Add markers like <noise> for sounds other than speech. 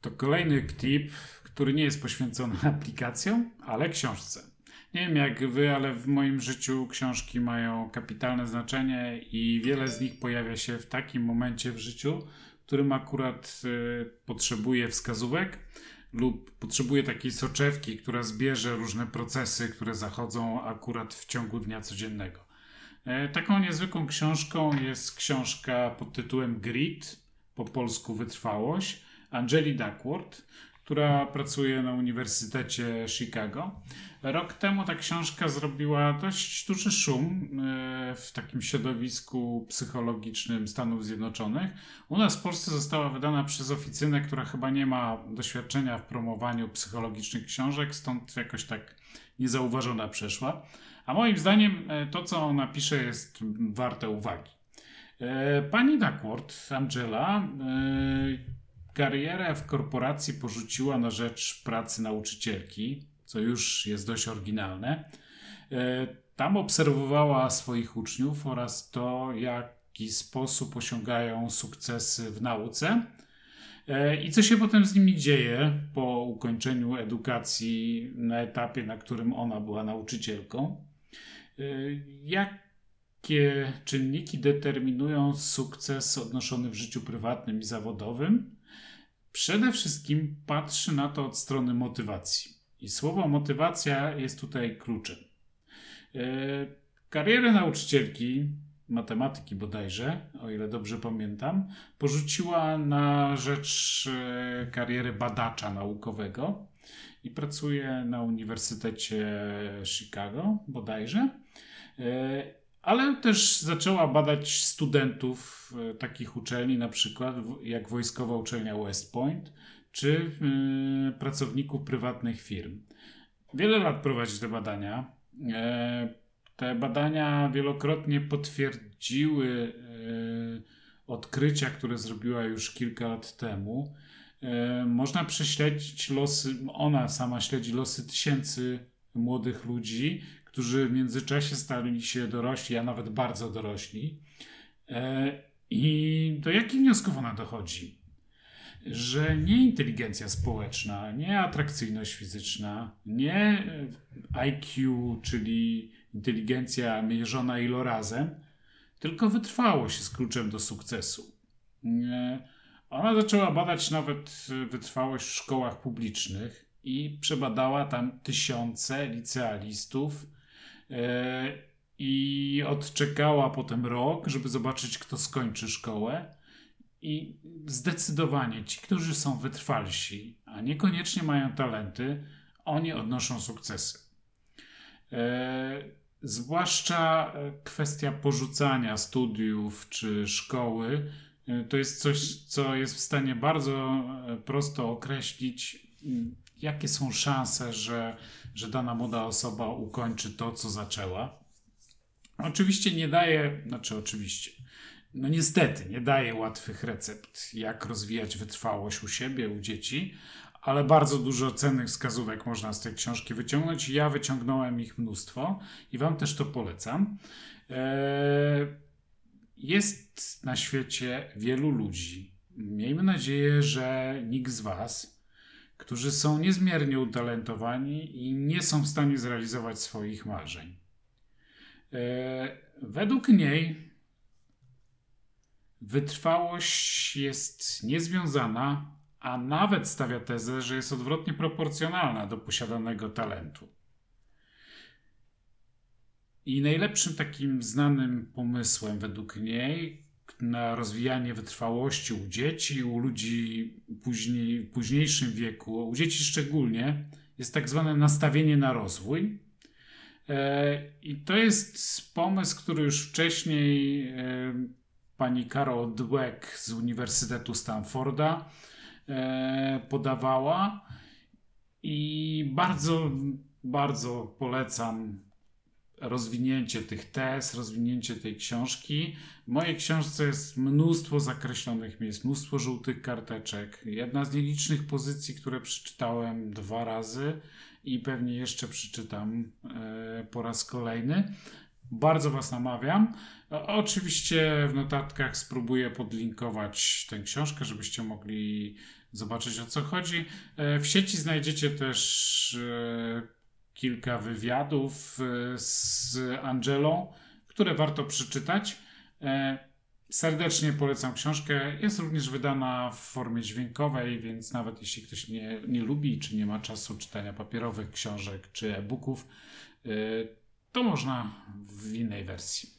To kolejny tip, który nie jest poświęcony <laughs> aplikacjom, ale książce. Nie wiem jak wy, ale w moim życiu książki mają kapitalne znaczenie i wiele z nich pojawia się w takim momencie w życiu, w którym akurat y, potrzebuję wskazówek lub potrzebuję takiej soczewki, która zbierze różne procesy, które zachodzą akurat w ciągu dnia codziennego. E, taką niezwykłą książką jest książka pod tytułem Grit, po polsku Wytrwałość, Angeli Duckworth, która pracuje na Uniwersytecie Chicago. Rok temu ta książka zrobiła dość duży szum e, w takim środowisku psychologicznym Stanów Zjednoczonych. U nas w Polsce została wydana przez oficynę, która chyba nie ma doświadczenia w promowaniu psychologicznych książek, stąd jakoś tak niezauważona przeszła. A moim zdaniem e, to, co ona pisze, jest warte uwagi. E, pani Duckworth, Angela, karierę w korporacji porzuciła na rzecz pracy nauczycielki, co już jest dość oryginalne. E, tam obserwowała swoich uczniów oraz to, w jaki sposób osiągają sukcesy w nauce e, i co się potem z nimi dzieje po ukończeniu edukacji na etapie, na którym ona była nauczycielką. E, jakie czynniki determinują sukces odnoszony w życiu prywatnym i zawodowym? Przede wszystkim patrzy na to od strony motywacji. I słowo motywacja jest tutaj kluczem. E, karierę nauczycielki, matematyki bodajże, o ile dobrze pamiętam, porzuciła na rzecz e, kariery badacza naukowego i pracuje na Uniwersytecie Chicago bodajże. Ale też zaczęła badać studentów e, takich uczelni, na przykład jak Wojskowa Uczelnia West Point, czy e, pracowników prywatnych firm. Wiele lat prowadzi te badania. E, te badania wielokrotnie potwierdziły odkrycia, które zrobiła już kilka lat temu. Można prześledzić losy, ona sama śledzi losy tysięcy młodych ludzi, którzy w międzyczasie stali się dorośli, a nawet bardzo dorośli. E, I do jakich wniosków ona dochodzi? Że nie inteligencja społeczna, nie atrakcyjność fizyczna, nie IQ, czyli inteligencja mierzona ilorazem, tylko wytrwałość jest kluczem do sukcesu. E, ona zaczęła badać nawet wytrwałość w szkołach publicznych i przebadała tam tysiące licealistów i odczekała potem rok, żeby zobaczyć, kto skończy szkołę. I zdecydowanie ci, którzy są wytrwalsi, a niekoniecznie mają talenty, oni odnoszą sukcesy. E, zwłaszcza kwestia porzucania studiów czy szkoły e, to jest coś, co jest w stanie bardzo prosto określić, jakie są szanse, że, że dana młoda osoba ukończy to, co zaczęła. Oczywiście nie daje, znaczy oczywiście, no niestety nie daje łatwych recept, jak rozwijać wytrwałość u siebie, u dzieci, ale bardzo dużo cennych wskazówek można z tej książki wyciągnąć. Ja wyciągnąłem ich mnóstwo i Wam też to polecam. Eee, jest na świecie wielu ludzi. Miejmy nadzieję, że nikt z Was którzy są niezmiernie utalentowani i nie są w stanie zrealizować swoich marzeń. E, według niej wytrwałość jest niezwiązana, a nawet stawia tezę, że jest odwrotnie proporcjonalna do posiadanego talentu. I najlepszym takim znanym pomysłem według niej na rozwijanie wytrwałości u dzieci, u ludzi później, w późniejszym wieku, u dzieci szczególnie, jest tak zwane nastawienie na rozwój. E, I to jest pomysł, który już wcześniej e, pani Carol Dweck z Uniwersytetu Stanforda e, podawała i bardzo, bardzo polecam rozwinięcie tych tez, rozwinięcie tej książki. W mojej książce jest mnóstwo zakreślonych miejsc, mnóstwo żółtych karteczek. Jedna z nielicznych pozycji, które przeczytałem dwa razy i pewnie jeszcze przeczytam e, po raz kolejny. Bardzo Was namawiam. Oczywiście w notatkach spróbuję podlinkować tę książkę, żebyście mogli zobaczyć o co chodzi. E, W sieci znajdziecie też e, kilka wywiadów e, z Angelą, które warto przeczytać. E, Serdecznie polecam książkę. Jest również wydana w formie dźwiękowej, więc nawet jeśli ktoś nie, nie lubi czy nie ma czasu czytania papierowych książek czy e-booków, y, to można w innej wersji.